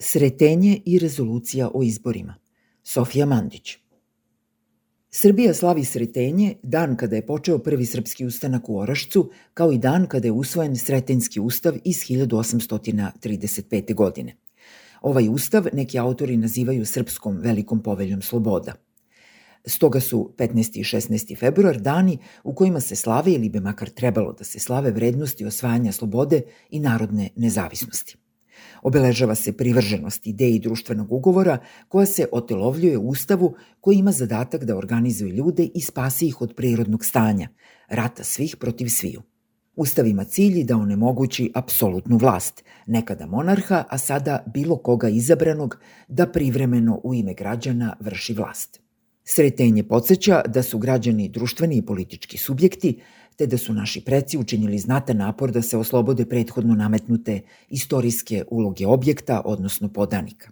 Sretenje i rezolucija o izborima. Sofija Mandić. Srbija slavi Sretenje dan kada je počeo prvi srpski ustanak u Orašcu, kao i dan kada je usvojen Sretenjski ustav iz 1835. godine. Ovaj ustav neki autori nazivaju srpskom velikom poveljom sloboda. Stoga su 15. i 16. februar dani u kojima se slave ili bi makar trebalo da se slave vrednosti osvajanja slobode i narodne nezavisnosti. Obeležava se privrženost ideji društvenog ugovora koja se otelovljuje u Ustavu koji ima zadatak da organizuje ljude i spasi ih od prirodnog stanja, rata svih protiv sviju. Ustav ima cilj da onemogući apsolutnu vlast, nekada monarha, a sada bilo koga izabranog da privremeno u ime građana vrši vlast. Sretenje podsjeća da su građani društveni i politički subjekti, te da su naši preci učinili znatan napor da se oslobode prethodno nametnute istorijske uloge objekta, odnosno podanika.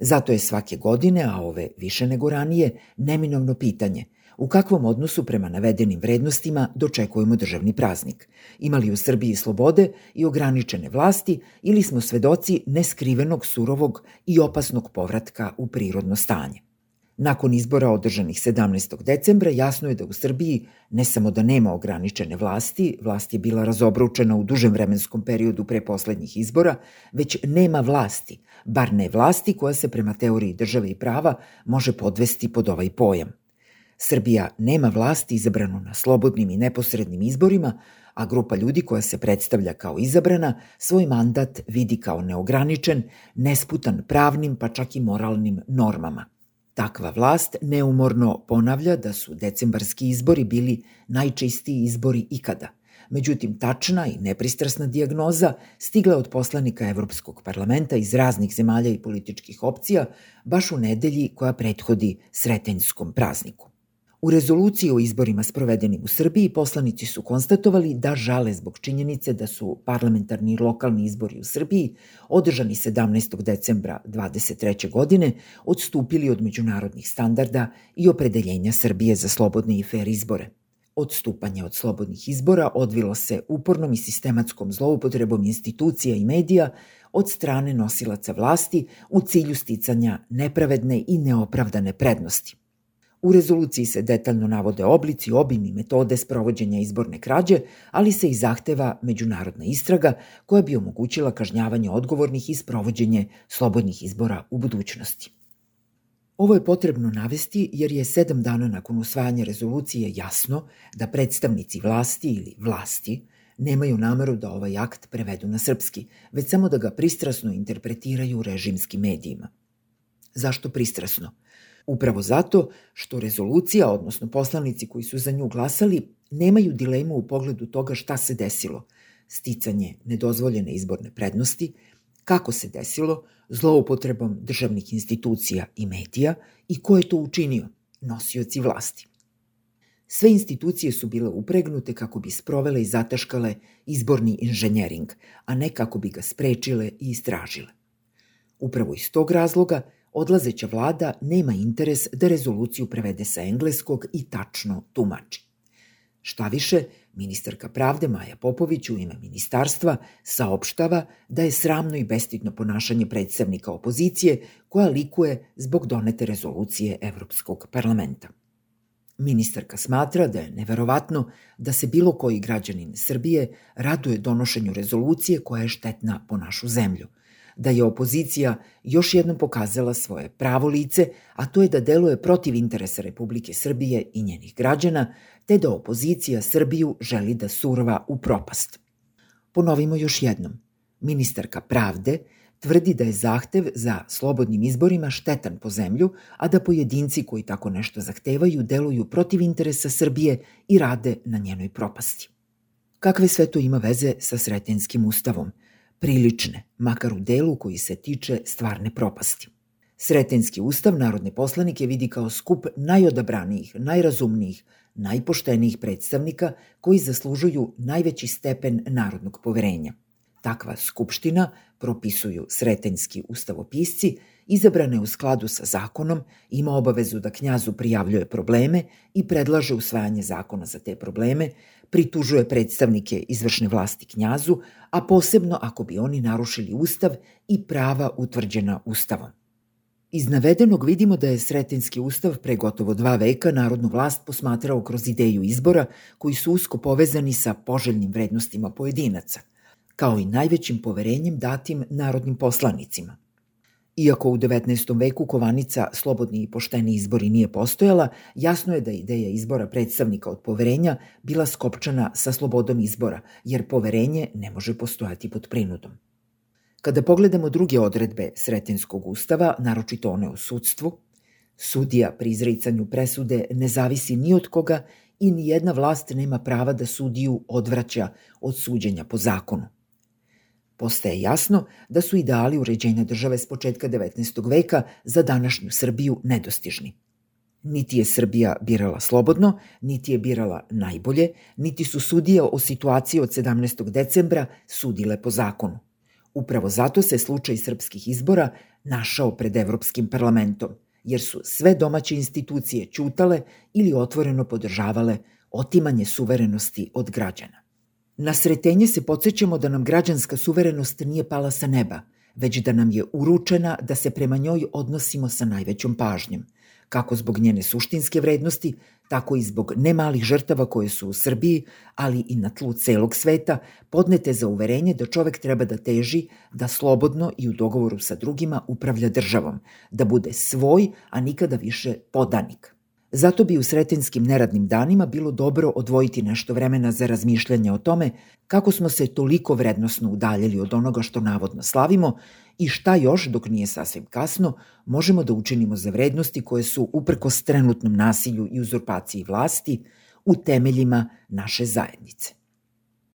Zato je svake godine, a ove više nego ranije, neminovno pitanje u kakvom odnosu prema navedenim vrednostima dočekujemo državni praznik. Imali u Srbiji slobode i ograničene vlasti ili smo svedoci neskrivenog, surovog i opasnog povratka u prirodno stanje. Nakon izbora održanih 17. decembra jasno je da u Srbiji ne samo da nema ograničene vlasti, vlast je bila razobručena u dužem vremenskom periodu pre poslednjih izbora, već nema vlasti, bar ne vlasti koja se prema teoriji države i prava može podvesti pod ovaj pojam. Srbija nema vlasti izabranu na slobodnim i neposrednim izborima, a grupa ljudi koja se predstavlja kao izabrana svoj mandat vidi kao neograničen, nesputan pravnim pa čak i moralnim normama – Takva vlast neumorno ponavlja da su decembarski izbori bili najčistiji izbori ikada. Međutim, tačna i nepristrasna dijagnoza stigla od poslanika Evropskog parlamenta iz raznih zemalja i političkih opcija baš u nedelji koja prethodi Sretenjskom prazniku. U rezoluciji o izborima sprovedenim u Srbiji poslanici su konstatovali da žale zbog činjenice da su parlamentarni i lokalni izbori u Srbiji održani 17. decembra 23. godine odstupili od međunarodnih standarda i opredeljenja Srbije za slobodne i fair izbore. Odstupanje od slobodnih izbora odvilo se upornom i sistematskom zloupotrebom institucija i medija od strane nosilaca vlasti u cilju sticanja nepravedne i neopravdane prednosti – U rezoluciji se detaljno navode oblici, obim i metode sprovođenja izborne krađe, ali se i zahteva međunarodna istraga koja bi omogućila kažnjavanje odgovornih i sprovođenje slobodnih izbora u budućnosti. Ovo je potrebno navesti jer je sedam dana nakon usvajanja rezolucije jasno da predstavnici vlasti ili vlasti nemaju nameru da ovaj akt prevedu na srpski, već samo da ga pristrasno interpretiraju režimskim medijima. Zašto pristrasno? Upravo zato što rezolucija, odnosno poslanici koji su za nju glasali, nemaju dilemu u pogledu toga šta se desilo. Sticanje nedozvoljene izborne prednosti, kako se desilo, zloupotrebom državnih institucija i medija i ko je to učinio, nosioci vlasti. Sve institucije su bile upregnute kako bi sprovele i zataškale izborni inženjering, a ne kako bi ga sprečile i istražile. Upravo iz tog razloga odlazeća vlada nema interes da rezoluciju prevede sa engleskog i tačno tumači. Šta više, ministarka pravde Maja Popović u ime ministarstva saopštava da je sramno i bestidno ponašanje predstavnika opozicije koja likuje zbog donete rezolucije Evropskog parlamenta. Ministarka smatra da je neverovatno da se bilo koji građanin Srbije raduje donošenju rezolucije koja je štetna po našu zemlju – da je opozicija još jednom pokazala svoje pravo lice, a to je da deluje protiv interesa Republike Srbije i njenih građana, te da opozicija Srbiju želi da surva u propast. Ponovimo još jednom. Ministarka pravde tvrdi da je zahtev za slobodnim izborima štetan po zemlju, a da pojedinci koji tako nešto zahtevaju deluju protiv interesa Srbije i rade na njenoj propasti. Kakve sve to ima veze sa Sretenskim ustavom – prilične, makar u delu koji se tiče stvarne propasti. Sretenski ustav narodne poslanike vidi kao skup najodabranijih, najrazumnijih, najpoštenijih predstavnika koji zaslužuju najveći stepen narodnog poverenja. Takva skupština, propisuju sretenjski ustavopisci, izabrana je u skladu sa zakonom, ima obavezu da knjazu prijavljuje probleme i predlaže usvajanje zakona za te probleme, pritužuje predstavnike izvršne vlasti knjazu, a posebno ako bi oni narušili ustav i prava utvrđena ustavom. Iz navedenog vidimo da je Sretenski ustav pre gotovo dva veka narodnu vlast posmatrao kroz ideju izbora koji su usko povezani sa poželjnim vrednostima pojedinaca, kao i najvećim poverenjem datim narodnim poslanicima – Iako u 19. veku kovanica slobodni i pošteni izbori nije postojala, jasno je da ideja izbora predstavnika od poverenja bila skopčana sa slobodom izbora, jer poverenje ne može postojati pod prinudom. Kada pogledamo druge odredbe Sretenskog ustava, naročito one o sudstvu, sudija pri izricanju presude ne zavisi ni od koga i ni jedna vlast nema prava da sudiju odvraća od suđenja po zakonu. Postaje jasno da su ideali uređenja države s početka 19. veka za današnju Srbiju nedostižni. Niti je Srbija birala slobodno, niti je birala najbolje, niti su sudije o situaciji od 17. decembra sudile po zakonu. Upravo zato se slučaj srpskih izbora našao pred Evropskim parlamentom, jer su sve domaće institucije ćutale ili otvoreno podržavale otimanje suverenosti od građana. Na sretenje se podsjećamo da nam građanska suverenost nije pala sa neba, već da nam je uručena da se prema njoj odnosimo sa najvećom pažnjom, kako zbog njene suštinske vrednosti, tako i zbog nemalih žrtava koje su u Srbiji, ali i na tlu celog sveta, podnete za uverenje da čovek treba da teži da slobodno i u dogovoru sa drugima upravlja državom, da bude svoj, a nikada više podanik. Zato bi u sretinskim neradnim danima bilo dobro odvojiti nešto vremena za razmišljanje o tome kako smo se toliko vrednosno udaljili od onoga što navodno slavimo i šta još, dok nije sasvim kasno, možemo da učinimo za vrednosti koje su, uprkos trenutnom nasilju i uzurpaciji vlasti, u temeljima naše zajednice.